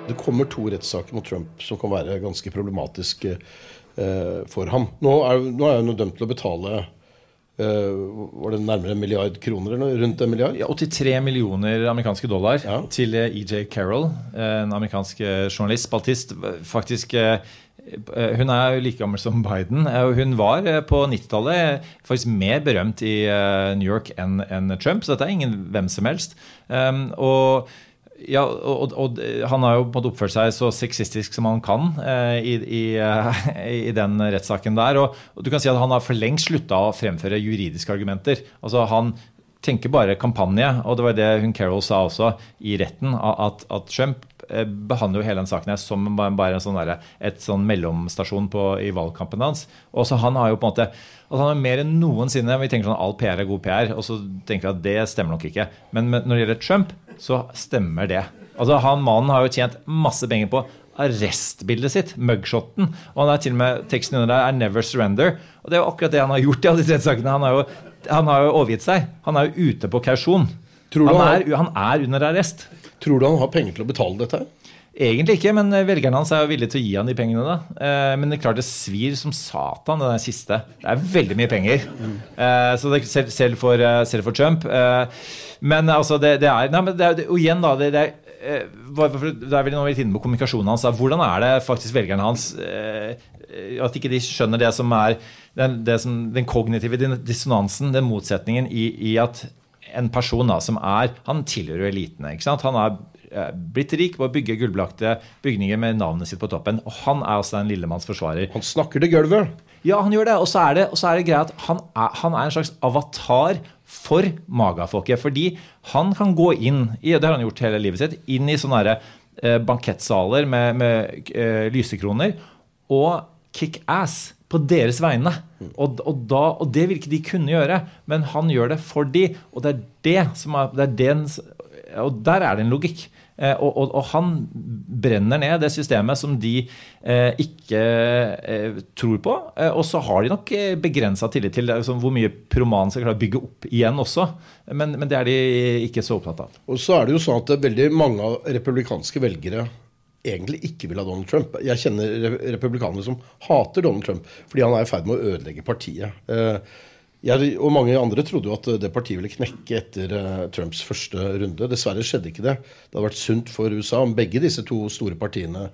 Speaker 1: Det kommer to rettssaker mot Trump som kan være ganske problematiske eh, for ham. Nå er, nå er han jo dømt til å betale eh, Var det nærmere en milliard kroner? eller noe? Rundt en milliard?
Speaker 2: Ja, 83 millioner amerikanske dollar
Speaker 1: Ja.
Speaker 2: til eh, EJ Carroll, eh, en amerikansk eh, journalist, spaltist. Faktisk eh, eh, Hun er jo like gammel som Biden. eh, Hun var eh, på 90-tallet faktisk mer berømt i eh, New York enn Trump, så dette er ingen hvem som helst. Og ja, og, og, Han har jo på en måte oppført seg så sexistisk som han kan eh, i, i, eh, <laughs> i den rettssaken der. Og, og du kan si at Han har for lengst slutta å fremføre juridiske argumenter. Altså Han tenker bare kampanje, og det var det hun Carol sa også i retten, at, at Trump eh, behandler jo hele den saken her som bare en sånn der, et sånn mellomstasjon på, i valgkampen hans. Og så Han har jo på en måte altså han har mer enn noensinne Vi tenker sånn all PR er god PR, og så tenker vi at det stemmer nok ikke. Men når det gjelder Trump, så stemmer det. Altså han Mannen har jo tjent masse penger på arrestbildet sitt, mugshoten. Og han er til og med teksten under der er 'Never Surrender'. Og det er jo akkurat det han har gjort i alle disse rettssakene. Han, har jo- han har jo overgitt seg. Han er jo ute på kausjon.
Speaker 1: Tror du
Speaker 2: Han
Speaker 1: han-
Speaker 2: er, han er under arrest.
Speaker 1: Tror du han har penger til å betale dette?
Speaker 2: Egentlig ikke, men velgerne hans er jo villige til å gi han de pengene. da. Eh, Men det er klart det svir som satan, det der siste. Det er veldig mye penger. Eh, Så det selv, selv, for, eh, selv for Trump. Eh, Men altså, det, det er Nei, men det er, og igjen, da. Det, det er eh, det er vel nå litt inne på kommunikasjonen hans. Hvordan er det faktisk velgerne hans eh, At ikke de skjønner det som er den, det som, den kognitive dissonansen, den motsetningen i, i at en person da, som er Han tilhører elitene. ikke sant? Han er eh, blitt rik på å bygge gullbelagte bygninger med navnet sitt på toppen. Og han er også en lillemanns forsvarer.
Speaker 1: Han snakker til gulvet.
Speaker 2: Ja, han gjør det. Og så er det, og så er det greia at han er, han er en slags avatar for magafolket. Fordi han kan gå inn i, det har han gjort hele livet sitt, inn i sånne eh, bankettsaler med, med eh, lysekroner og kick ass på deres vegne. Og, og, da, og det vil ikke de kunne gjøre, men han gjør det for de, og det er det som er, det er den, og der er det en logikk. Eh, og, og, og han brenner ned det systemet som de eh, ikke eh, tror på. Eh, og så har de nok eh, begrensa tillit til altså, hvor mye Proman skal klare å bygge opp igjen også. Men, men det er de ikke så opptatt av.
Speaker 1: Og så er det jo sånn at veldig mange av republikanske velgere egentlig ikke vil ha Donald Trump. Jeg kjenner re- republikanere som hater Donald Trump fordi han er i ferd med å ødelegge partiet. Eh, Jeg og mange andre trodde jo at det partiet ville knekke etter eh, Trumps første runde. Dessverre skjedde ikke det. Det hadde vært sunt for USA om begge disse to store partiene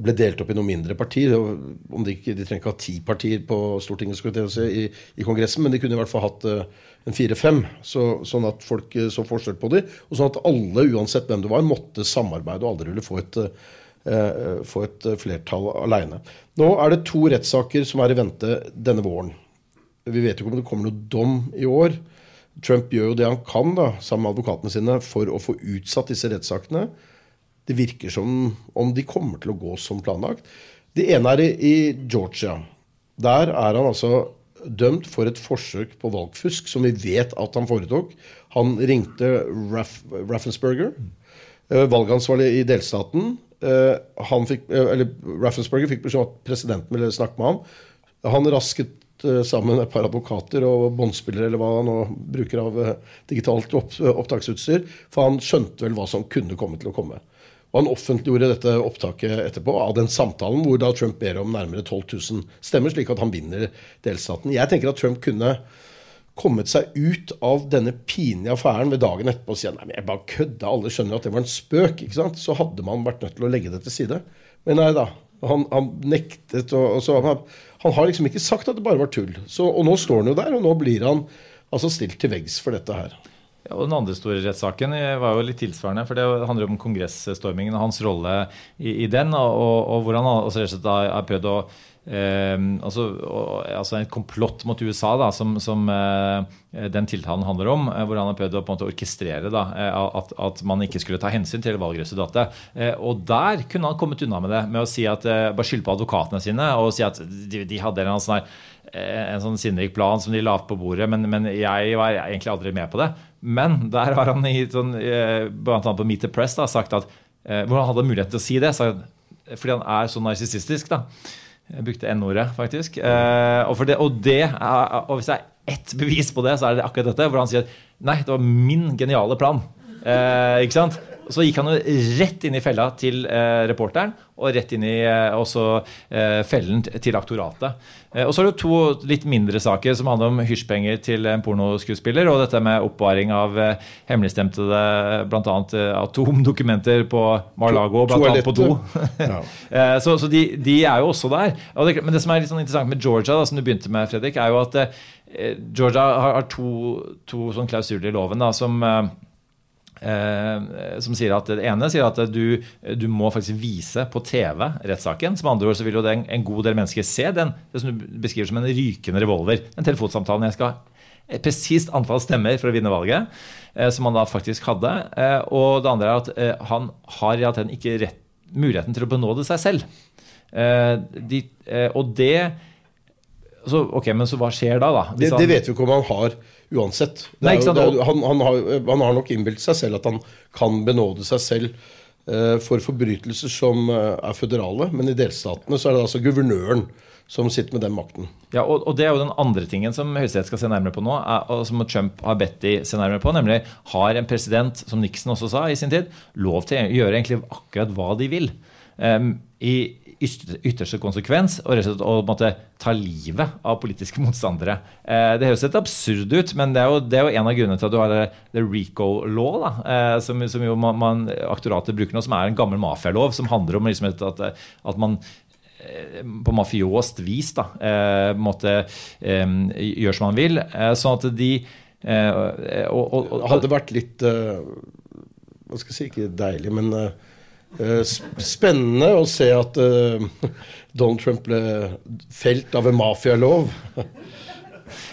Speaker 1: ble delt opp i noen mindre partier. Om de, ikke, de trenger ikke ha ti partier på Stortinget si, i, i Kongressen, men de kunne i hvert fall hatt eh, en fire-fem, så, sånn at folk eh, så forskjell på dem. Og sånn at alle, uansett hvem det var, måtte samarbeide og aldri ville få et, eh, få et eh, flertall alene. Nå er det to rettssaker som er i vente denne våren. Vi vet jo ikke om det kommer noe dom i år. Trump gjør jo det han kan da, sammen med advokatene sine for å få utsatt disse rettssakene. Det virker som om de kommer til å gå som planlagt. Det ene er i, Georgia. Der er han altså dømt for et forsøk på valgfusk, som vi vet at han foretok. Han ringte Raff, Raffensperger, eh, valgansvarlig i delstaten. Eh, eh, Raffensperger fikk beskjed om at presidenten ville snakke med ham. Han rasket eh, sammen et par advokater og båndspillere, eller hva han nå bruker av eh, digitalt opp, opptaksutstyr, for han skjønte vel hva som kunne komme til å komme. Og Han offentliggjorde dette opptaket etterpå av den samtalen hvor da Trump ber om nærmere 12 000 stemmer, slik at han vinner delstaten. Jeg tenker at Trump kunne kommet seg ut av denne pinlige affæren ved dagen etterpå og si nei, men jeg bare kødda, alle skjønner at det var en spøk. ikke sant? Så hadde man vært nødt til å legge det til side. Men nei da. Han, han nektet. Og, og så, han, han har liksom ikke sagt at det bare var tull. Så, og nå står han jo der, og nå blir han altså stilt til veggs for dette her.
Speaker 2: Ja, og Den andre store rettssaken eh, var jo litt tilsvarende. for Det handler om kongressstormingen og hans rolle i, i den. Og, og, og hvor han altså, har prøvd å eh, altså, og, altså En komplott mot USA, da, som, som eh, den tiltalen handler om. eh, Hvor han har prøvd å på en måte orkestrere da, eh, at, at man ikke skulle ta hensyn til valgresultatet. Og der kunne han kommet unna med det, med å si at bare skylde på advokatene sine og si at de, de hadde en sånn en sånn sinnrik plan som de la på bordet, men, men jeg var egentlig aldri med på det. Men der har han i sånn, blant annet på Meet the Press da, sagt at hvor han hadde mulighet til å si det, så, fordi han er så narsissistisk. da. Jeg brukte N-ordet, faktisk. Eh, og, det, og, det og hvis det er ett bevis på det, så er det akkurat dette, hvor han sier nei, det var min geniale plan. Eh, ikke sant? Så gikk han jo rett inn i fella til eh, reporteren, og rett inn i eh, også eh, fellen til aktoratet. Eh, og så er det jo to litt mindre saker som handler om hysjpenger til en pornoskuespiller, og dette med oppbevaring av eh, hemmeligstemtede bl.a. Eh, atomdokumenter på Mar-Lago, bl.a. på do. <laughs> Eh, Så, så de, de er jo også der. Det, men det som er litt sånn interessant med Georgia, da, som du begynte med, Fredrik, er jo at Georgia har, har to, to sånn klausuler i loven da, som som sier at Det ene sier at du, du må faktisk vise på TV rettssaken. Som andre ord så vil jo en, en god del mennesker se den det som du beskriver som en rykende revolver. Den telefonsamtalen jeg skal et presist antall stemmer for å vinne valget, eh, som han da faktisk hadde. Eh, og det andre er at eh, han har i realiteten ikke rett, muligheten til å benåde seg selv. Eh, de, eh, og det så, Ok, men så hva skjer da, da?
Speaker 1: Det, det vet vi ikke om han har uansett.
Speaker 2: Nei,
Speaker 1: jo, er, han, han, har, han har nok innbilt seg selv at han kan benåde seg selv uh, for forbrytelser som uh, er føderale, men i delstatene så er det altså guvernøren som sitter med den makten.
Speaker 2: Ja, og, og det er jo den andre tingen som Høyesterett skal se nærmere på nå, er, og som Trump har bedt de se nærmere på, nemlig har en president, som Nixon også sa i sin tid, lov til å gjøre egentlig akkurat hva de vil. Um, I ytterste konsekvens og rett og slett å måte, ta livet av politiske motstandere. Eh, det høres litt absurd ut, men det er, jo, det er jo en av grunnene til at du har det, det RICO law, da, eh, som, som jo man, man, aktoratet bruker nå, som er en gammel mafialov, som handler om liksom, at, at man eh, på mafiost vis da, eh, måtte eh, gjøre som man vil. Eh, sånn at de eh, og, og, og,
Speaker 1: hadde vært litt eh, Hva skal jeg si, ikke deilig, men spennende å se at eh, <laughs> Donald Trump ble felt av en mafialov. <laughs>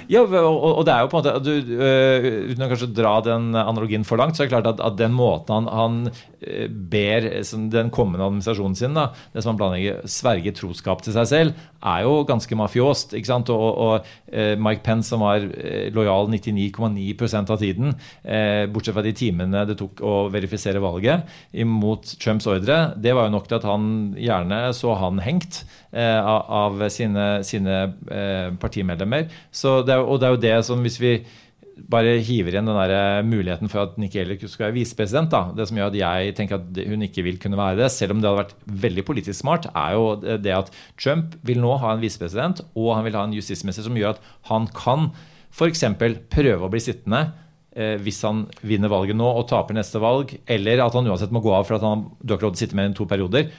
Speaker 2: Ja, og, og- det er jo på en måte du, øh, Uten å kanskje dra den analogien for langt, så er det klart at, at den måten han, han øh, ber den kommende administrasjonen sin, da, det som han planlegger, sverge troskap til seg selv, er jo ganske mafiost. ikke sant? Og, og øh, Mike Pence, som var lojal 99,9% av tiden, eh, bortsett fra de timene det tok å verifisere valget, imot Trumps ordre, det var jo nok til at han gjerne så han hengt eh, av, av sine, sine eh, partimedlemmer. Det er, og det er jo det som hvis vi bare hiver igjen den der eh, muligheten for at Nikki Haley skal være visepresident, det som gjør at jeg tenker at hun ikke vil kunne være det, selv om det hadde vært veldig politisk smart, er jo det at Trump vil nå ha en visepresident, og han vil ha en justisminister som gjør at han kan f.eks. prøve å bli sittende eh, hvis han vinner valget nå og taper neste valg, eller at han uansett må gå av for at han du har ikke lov til å sitte mer enn to perioder.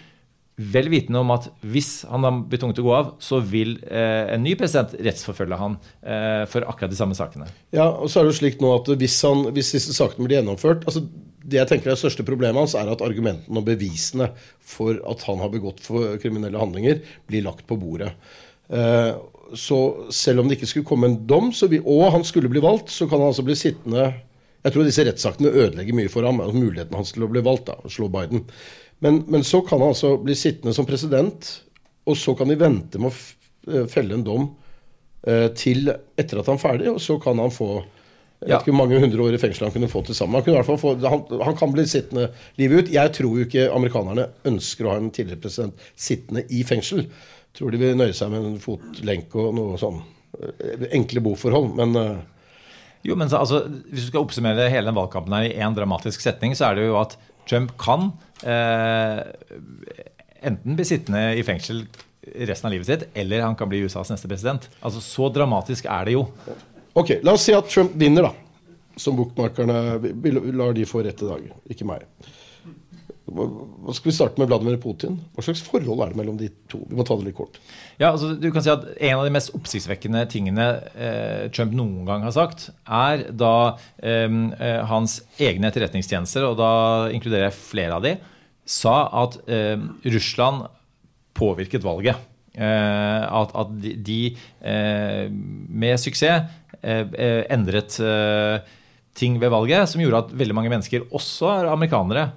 Speaker 2: Vel vitende om at hvis han da blir tvunget til å gå av, så vil eh, en ny president rettsforfølge han eh, for akkurat de samme sakene.
Speaker 1: Ja, og så er det jo slik nå at hvis, han, hvis disse sakene blir gjennomført altså Det jeg tenker er det største problemet hans, er at argumentene og bevisene for at han har begått for kriminelle handlinger, blir lagt på bordet. Eh, så selv om det ikke skulle komme en dom, vi, og han skulle bli valgt, så kan han altså bli sittende Jeg tror disse rettssakene ødelegger mye for ham, muligheten hans til å bli valgt, da, å slå Biden. Men, men så kan han altså bli sittende som president, og så kan de vente med å eh, felle en dom eh, til etter at han er ferdig, og så kan han få jeg vet ikke hvor mange hundre år i fengsel han kunne få til sammen. Han, få, han, han kan bli sittende livet ut. Jeg tror jo ikke amerikanerne ønsker å ha en tidligere president sittende i fengsel. Tror de vil nøye seg med en fotlenke og noe sånn eh, enkle boforhold. Men
Speaker 2: Jo, men så, altså, Hvis du skal oppsummere hele den valgkampen her i én dramatisk setning, så er det jo at Trump kan enten bli sittende i fengsel resten av livet sitt, eller han kan bli USAs neste president. Altså, Så dramatisk er det jo.
Speaker 1: ok, la oss si at Trump vinner, da. Som bokmarkerne vi- lar de få rett i dag, ikke meg. Hva hva skal vi starte med Vladimir Putin? Hva slags forhold er det mellom de to? Vi må ta det litt kort.
Speaker 2: Ja, altså du kan si at En av de mest oppsiktsvekkende tingene eh, Trump noen gang har sagt, er da eh, eh, hans egne etterretningstjenester, og da inkluderer jeg flere av de, sa at eh, Russland påvirket valget. Eh, at, at de, de eh, med suksess eh, eh, endret eh, ting ved valget som gjorde at veldig mange mennesker, også amerikanere,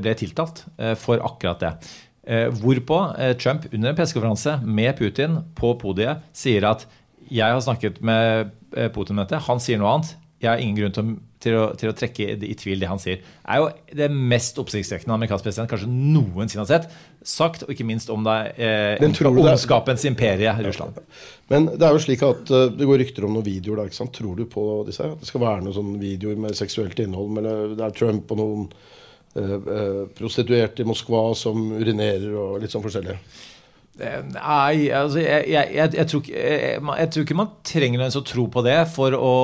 Speaker 2: ble tiltalt for akkurat det. Hvorpå Trump under en pressekonferanse med Putin på podiet sier at jeg har snakket med Putin om dette, han sier noe annet. Jeg har ingen grunn til å, til å, til å trekke det i tvil det han sier. Er jo det mest oppsiktsvekkende amerikansk president kanskje noensinne har sett. Sagt, og ikke minst om det eh,
Speaker 1: tror du
Speaker 2: ondskapens imperie, Russland.
Speaker 1: Men det er jo slik at eh, det går rykter om noen videoer. da, ikke sant? Tror du på disse? At det skal være noen sånne videoer med seksuelt innhold? Eller det er Trump og noen eh, eh, prostituerte i Moskva som urinerer og litt sånn forskjellig.
Speaker 2: Nei, altså jeg, jeg, jeg, tror ikke, jeg, tror ikke man trenger å tro på det for å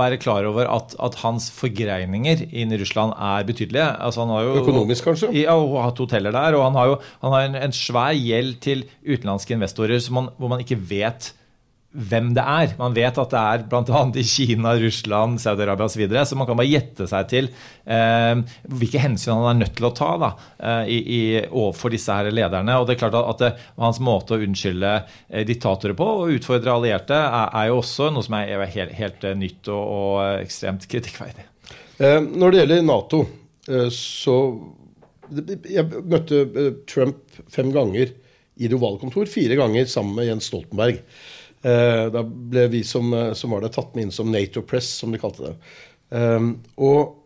Speaker 2: være klar over at, at hans forgreininger inn i Russland er betydelige. Altså han har jo,
Speaker 1: Økonomisk, kanskje?
Speaker 2: Ja, og hatt hoteller der. Og han har jo han har en, en svær gjeld til utenlandske investorer som man, hvor man ikke vet hvem det er. Man vet at det er bl.a. i Kina, Russland, Saudi-Arabia osv. Så, videre, så man kan bare gjette seg til eh, hvilke hensyn han er nødt til å ta da, eh, i, i, overfor disse her lederne. Og det er klart at, at det, Hans måte å unnskylde eh, diktatorer på og utfordre allierte er, er, jo også noe som er, er helt, helt, nytt og, og ekstremt kritikkverdig.
Speaker 1: Eh, når det gjelder Nato, eh, så Jeg møtte eh, Trump fem ganger i det ovale kontor. Fire ganger sammen med Jens Stoltenberg. Eh, da ble vi som, eh, som, var der, tatt med inn som Nato Press, som de kalte det. Um, og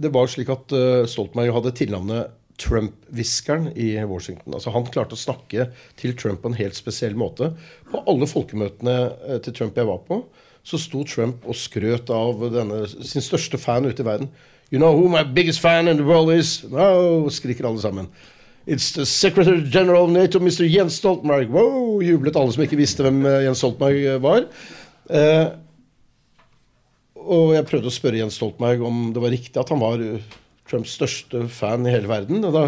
Speaker 1: det var slik at Stoltenberg hadde tilnavnet Trump-hviskeren i Washington. Altså Han klarte å snakke til Trump på en helt spesiell måte. På alle folkemøtene til Trump jeg var på, så sto Trump og skrøt av denne, sin største fan ute i verden. You know who my biggest fan in the world is? No, skriker alle sammen. It's the Secretary General of NATO, Mr. Jens Stoltenberg. Wow, jublet alle som ikke visste hvem eh, Jens Stoltenberg eh, var. Eh, og jeg prøvde å spørre Jens Stoltenberg om det var riktig at han var eh, Trumps største fan i hele verden. Og da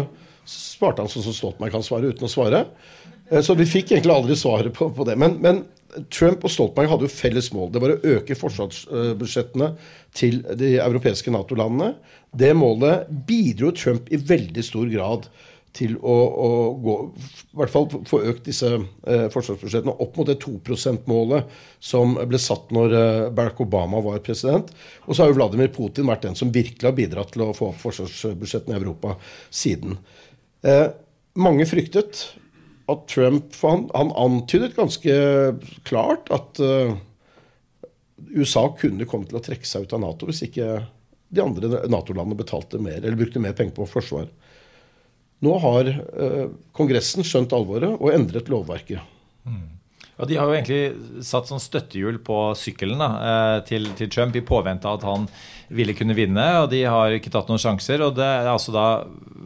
Speaker 1: svarte han sånn som Stoltenberg kan svare, uten å svare. Eh, så vi fikk egentlig aldri svaret på, på det. Men, men, Trump og Stoltenberg hadde jo felles mål. Det var å øke forsvarsbudsjettene til de europeiske Nato-landene. Det målet bidro Trump i veldig stor grad til å, å gå, i hvert fall få økt disse eh, forsvarsbudsjettene opp mot det 2 %-målet som ble satt når eh, Barack Obama var president. Og så har jo Vladimir Putin vært den som virkelig har bidratt til å få opp forsvarsbudsjettene i Europa siden. Eh, mange fryktet at Trump for han, han antydet ganske klart at uh, USA kunne komme til å trekke seg ut av Nato hvis ikke de andre Nato-landene betalte mer eller brukte mer penger på forsvar. Nå har eh, Kongressen skjønt alvoret og endret lovverket.
Speaker 2: Mm. Ja, De har jo egentlig satt sånn støttehjul på sykkelen da, eh, til, til, Trump i påvente av at han ville kunne vinne. og De har ikke tatt noen sjanser. og Det er altså da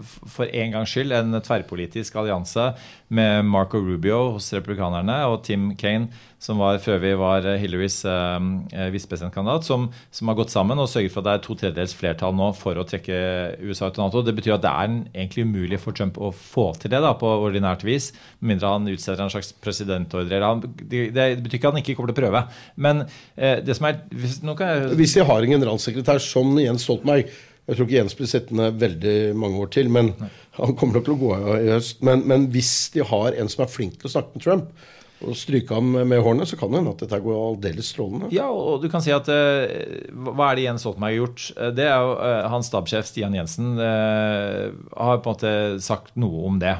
Speaker 2: for en gangs skyld en tverrpolitisk allianse med Marco Rubio hos republikanerne og Tim Kane som var, før vi var Hillarys eh, eh, visepresidentkandidat, som, som, har gått sammen og sørget for at det er to tredjedels flertall nå for å trekke USA ut av Nato. Det betyr at det er egentlig umulig for Trump å få til det da, på ordinært vis, med mindre han utsteder en slags presidentordre. Det, det, betyr ikke at han ikke kommer til å prøve. Men eh, det som er
Speaker 1: Hvis, jeg, hvis de har en generalsekretær som Jens Stoltenberg jeg tror ikke Jens blir sittende veldig mange år til, men han kommer nok til å gå av i høst. Men, men, hvis de har en som er flink til å snakke med Trump, og stryke ham med hårene, så kan det hende at dette går aldeles strålende.
Speaker 2: Ja, og du kan si at uh, Hva er det Jens Stoltenberg har gjort? Eh, det er jo uh, Hans stabssjef Stian Jensen har på en måte sagt noe om det.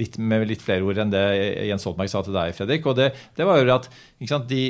Speaker 2: Litt, med litt flere ord enn det Jens Stoltenberg sa til deg, Fredrik. Og det, det var jo at de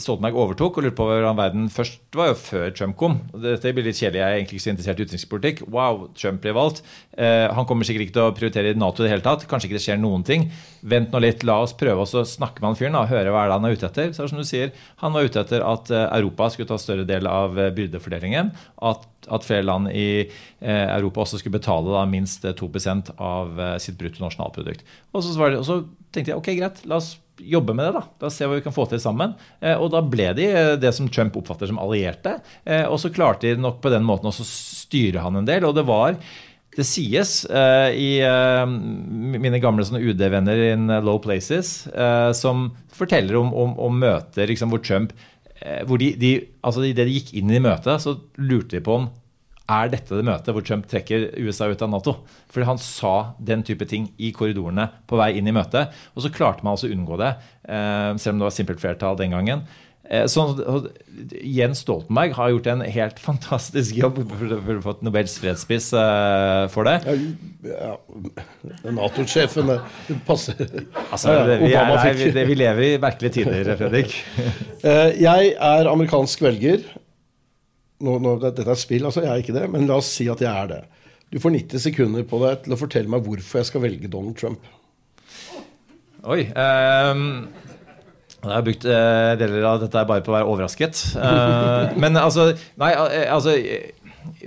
Speaker 2: Stoltenberg overtok og lurte på hvordan verden først var jo før Trump kom. Dette blir litt kjedelig, jeg er egentlig ikke så interessert i utenrikspolitikk. Wow, Trump ble valgt. Eh, han kommer sikkert ikke til å prioritere Nato i det hele tatt. Kanskje ikke det skjer noen ting. Vent nå litt, la oss prøve å snakke med han fyren og høre hva er det han er ute etter. Så er det som du sier, Han var ute etter at eh, Europa skulle ta større del av eh, byrdefordelingen. At, at flere land i Europa også skulle betale da, minst 2 av eh, sitt bruttonasjonalprodukt. Og så, og så tenkte jeg ok, greit, la oss jobbe med det. Da Da se hva vi kan få til sammen. Eh, og da ble de eh, det som Trump oppfatter som allierte. Eh, og så klarte de nok på den måten også å styre han en del. Og det var det sies uh, i uh, mine gamle UD-venner in low places, uh, som forteller om, om, om møter liksom, hvor Trump hvor de, de, altså Idet de gikk inn i møtet, så lurte de på om er dette det møtet hvor Trump trekker USA ut av Nato? Fordi han sa den type ting i korridorene på vei inn i møtet. Og så klarte man altså å unngå det, eh, selv om det var simpelt flertall den gangen. Eh, så Jens Stoltenberg har gjort en helt fantastisk jobb for å få fått Nobels fredspris eh, for det.
Speaker 1: Ja, ja Nato-sjefen passer.
Speaker 2: Altså, det, vi, er, nei, vi, vi lever i merkelige tider, Fredrik. <laughs>
Speaker 1: Jeg er amerikansk velger nå, nå, Dette er spill, altså. Jeg er ikke det. Men la oss si at jeg er det. Du får 90 sekunder på deg til å fortelle meg hvorfor jeg skal velge Donald Trump.
Speaker 2: Oi. Um, jeg har brukt uh, deler av dette bare på å være overrasket. Uh, <laughs> men altså Nei, uh, altså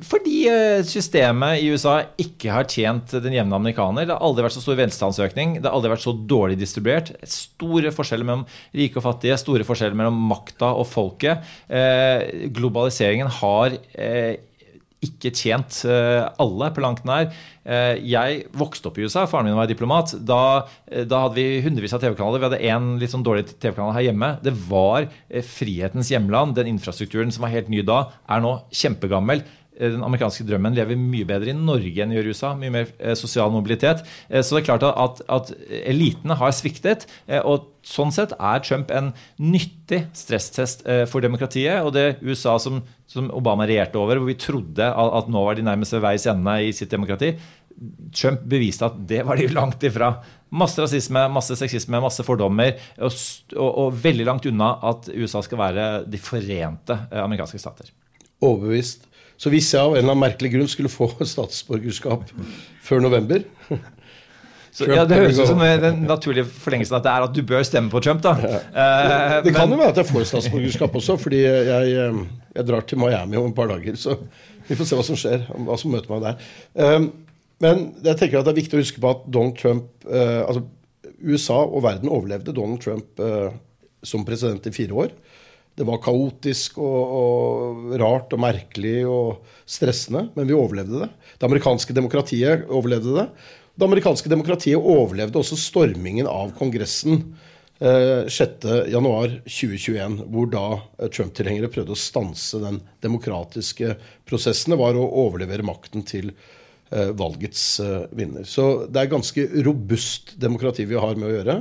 Speaker 2: Fordi eh, systemet i USA ikke har tjent den jevne amerikaner. Det har aldri vært så stor velstandsøkning, det har aldri vært så dårlig distribuert. Store forskjeller mellom rike og fattige, store forskjeller mellom makta og folket. Eh, globaliseringen har eh, ikke tjent eh, alle på langt nær. Eh, jeg vokste opp i USA, faren min var diplomat. Da, da hadde vi hundrevis av TV-kanaler. Vi hadde én litt sånn dårlig TV-kanal her hjemme. Det var frihetens hjemland. Den infrastrukturen som var helt ny da, er nå kjempegammel. Eh, den amerikanske drømmen lever mye bedre i Norge enn i USA. Mye mer eh, sosial mobilitet. Eh, så det er klart at, at elitene har sviktet. og Sånn sett er Trump en nyttig stresstest for demokratiet. Og det USA som, som Obama regjerte over, hvor vi trodde at, nå var de nærmest ved veis ende i sitt demokrati, Trump beviste at det var de <laughs> langt ifra. Masse rasisme, masse sexisme, masse fordommer. Og, og, og veldig langt unna at USA skal være de forente amerikanske stater.
Speaker 1: Overbevist. Så hvis jeg av en eller annen merkelig grunn skulle få <laughs> statsborgerskap før november <laughs>
Speaker 2: så, ja, Det høres ut som den naturlige forlengelsen at det er at du bør stemme på Trump. da. Ja.
Speaker 1: Uh, det kan men... jo være at jeg får statsborgerskap også, fordi jeg, eh, jeg, drar til Miami om et par dager. Så vi får se hva som skjer, hva som møter meg der. Um, men jeg tenker at det er viktig å huske på at Donald Trump, uh, altså USA og verden overlevde Donald Trump uh, som president i fire år. Det var kaotisk og, og, rart og merkelig og stressende, men vi overlevde det. Det amerikanske demokratiet overlevde det. Det amerikanske demokratiet overlevde også stormingen av Kongressen eh, 6.1.2021, hvor da eh, Trump-tilhengere prøvde å stanse den demokratiske prosessen. Det var å overlevere makten til eh, valgets eh, vinner. Så det er ganske robust demokrati vi har med å gjøre.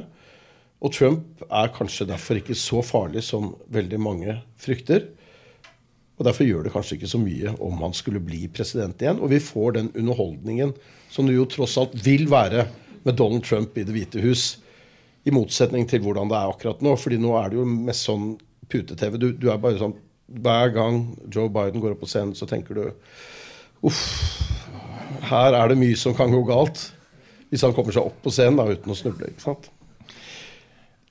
Speaker 1: Og Trump er kanskje derfor ikke så farlig som veldig mange frykter. Og Derfor gjør det kanskje ikke så mye om han skulle bli president igjen. Og vi får den underholdningen som det jo tross alt vil være med Donald Trump i Det hvite hus. I motsetning til hvordan det er akkurat nå. fordi nå er det jo mest sånn pute-TV. Du, du, er bare sånn Hver gang Joe Biden går opp på scenen, så tenker du Uff, her er det mye som kan gå galt. Hvis han kommer seg opp på scenen da, uten å snuble. ikke sant?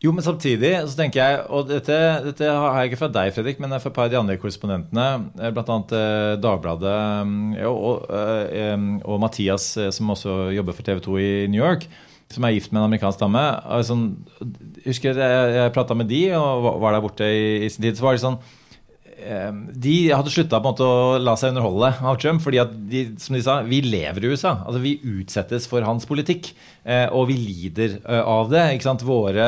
Speaker 2: Jo, men samtidig så tenker jeg, og dette, dette har jeg ikke fra deg, Fredrik, men fra et par av de andre korrespondentene, eh, bl.a. Eh, Dagbladet og, og, og, Mathias, eh, som også jobber for TV 2 i New York, som er gift med en amerikansk dame. Altså, husker Jeg, jeg prata med de og var der borte i, i sin tid. så var det sånn de hadde slutta å la seg underholde av Trump. fordi at de, som de sa, vi lever i USA. altså Vi utsettes for hans politikk. Eh, og vi lider eh, av det. ikke sant? Våre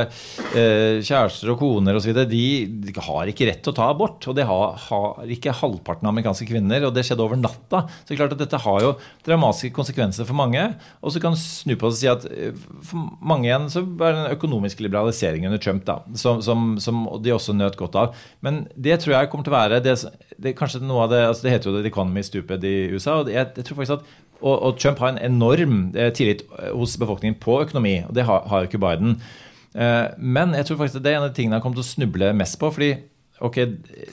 Speaker 2: eh, kjærester og koner osv. De, de har ikke rett til å ta abort. Og det har, har, ikke halvparten av amerikanske kvinner. Og det skjedde over natta. Så det er klart at dette har jo dramatiske konsekvenser for mange. Og så kan du snu på det og si at for mange igjen så er det en økonomisk liberalisering under Trump da, som, som, som de også nøt godt av. Men det tror jeg kommer til å være det, det, kanskje noe av det, altså det heter jo The Economy Stupid i USA. og jeg, jeg tror faktisk at og, og, Trump har en enorm eh, tillit eh, hos befolkningen på økonomi, og det har, jo ikke Biden. Eh, men jeg tror faktisk det er en av de tingene han kommer til å snuble mest på. fordi ok,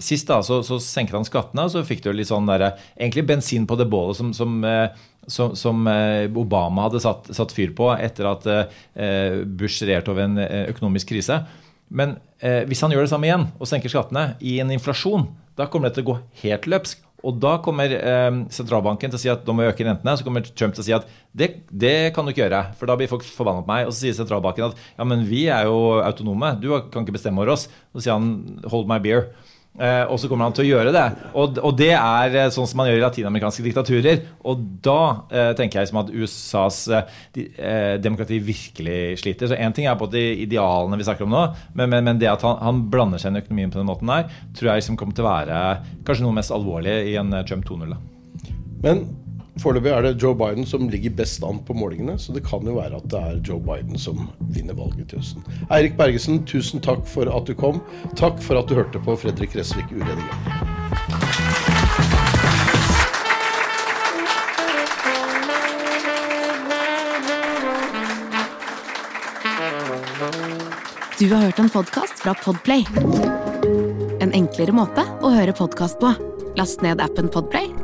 Speaker 2: Sist da, så, så senket han skattene, og så fikk du litt sånn der, egentlig bensin på det bålet som, som, som, som Obama hadde satt, satt, fyr på etter at Bush regjerte over en økonomisk krise. Men hvis han gjør det samme igjen og senker skattene i en inflasjon, da kommer det til å gå helt løpsk. Og da kommer eh, sentralbanken til å si at da må vi øke rentene. Så kommer Trump til å si at det, det, kan du ikke gjøre, for da blir folk forbanna på meg. Og så sier sentralbanken at ja, men vi er jo autonome, du kan ikke bestemme over oss. Så sier han hold my beer. Eh, og så kommer han til å gjøre det. Og, og, det er eh, sånn som man gjør i latinamerikanske diktaturer. Og da eh, tenker jeg som at USAs eh, de, eh, demokrati virkelig sliter. Så én ting er på de idealene vi snakker om nå, men, men, men det at han, han, blander seg inn i økonomien på den måten der, tror jeg liksom kommer til å være kanskje noe mest alvorlig i en Trump 2.0.
Speaker 1: Men Foreløpig er det Joe Biden som ligger best an på målingene, så det kan jo være at det er Joe Biden som vinner valget til høsten. Eirik Bergesen, tusen takk for at du kom. Takk for at du hørte på Fredrik Resvik uredigert.
Speaker 3: Du har hørt en podkast fra Podplay. En enklere måte å høre podkast på. Last ned appen Podplay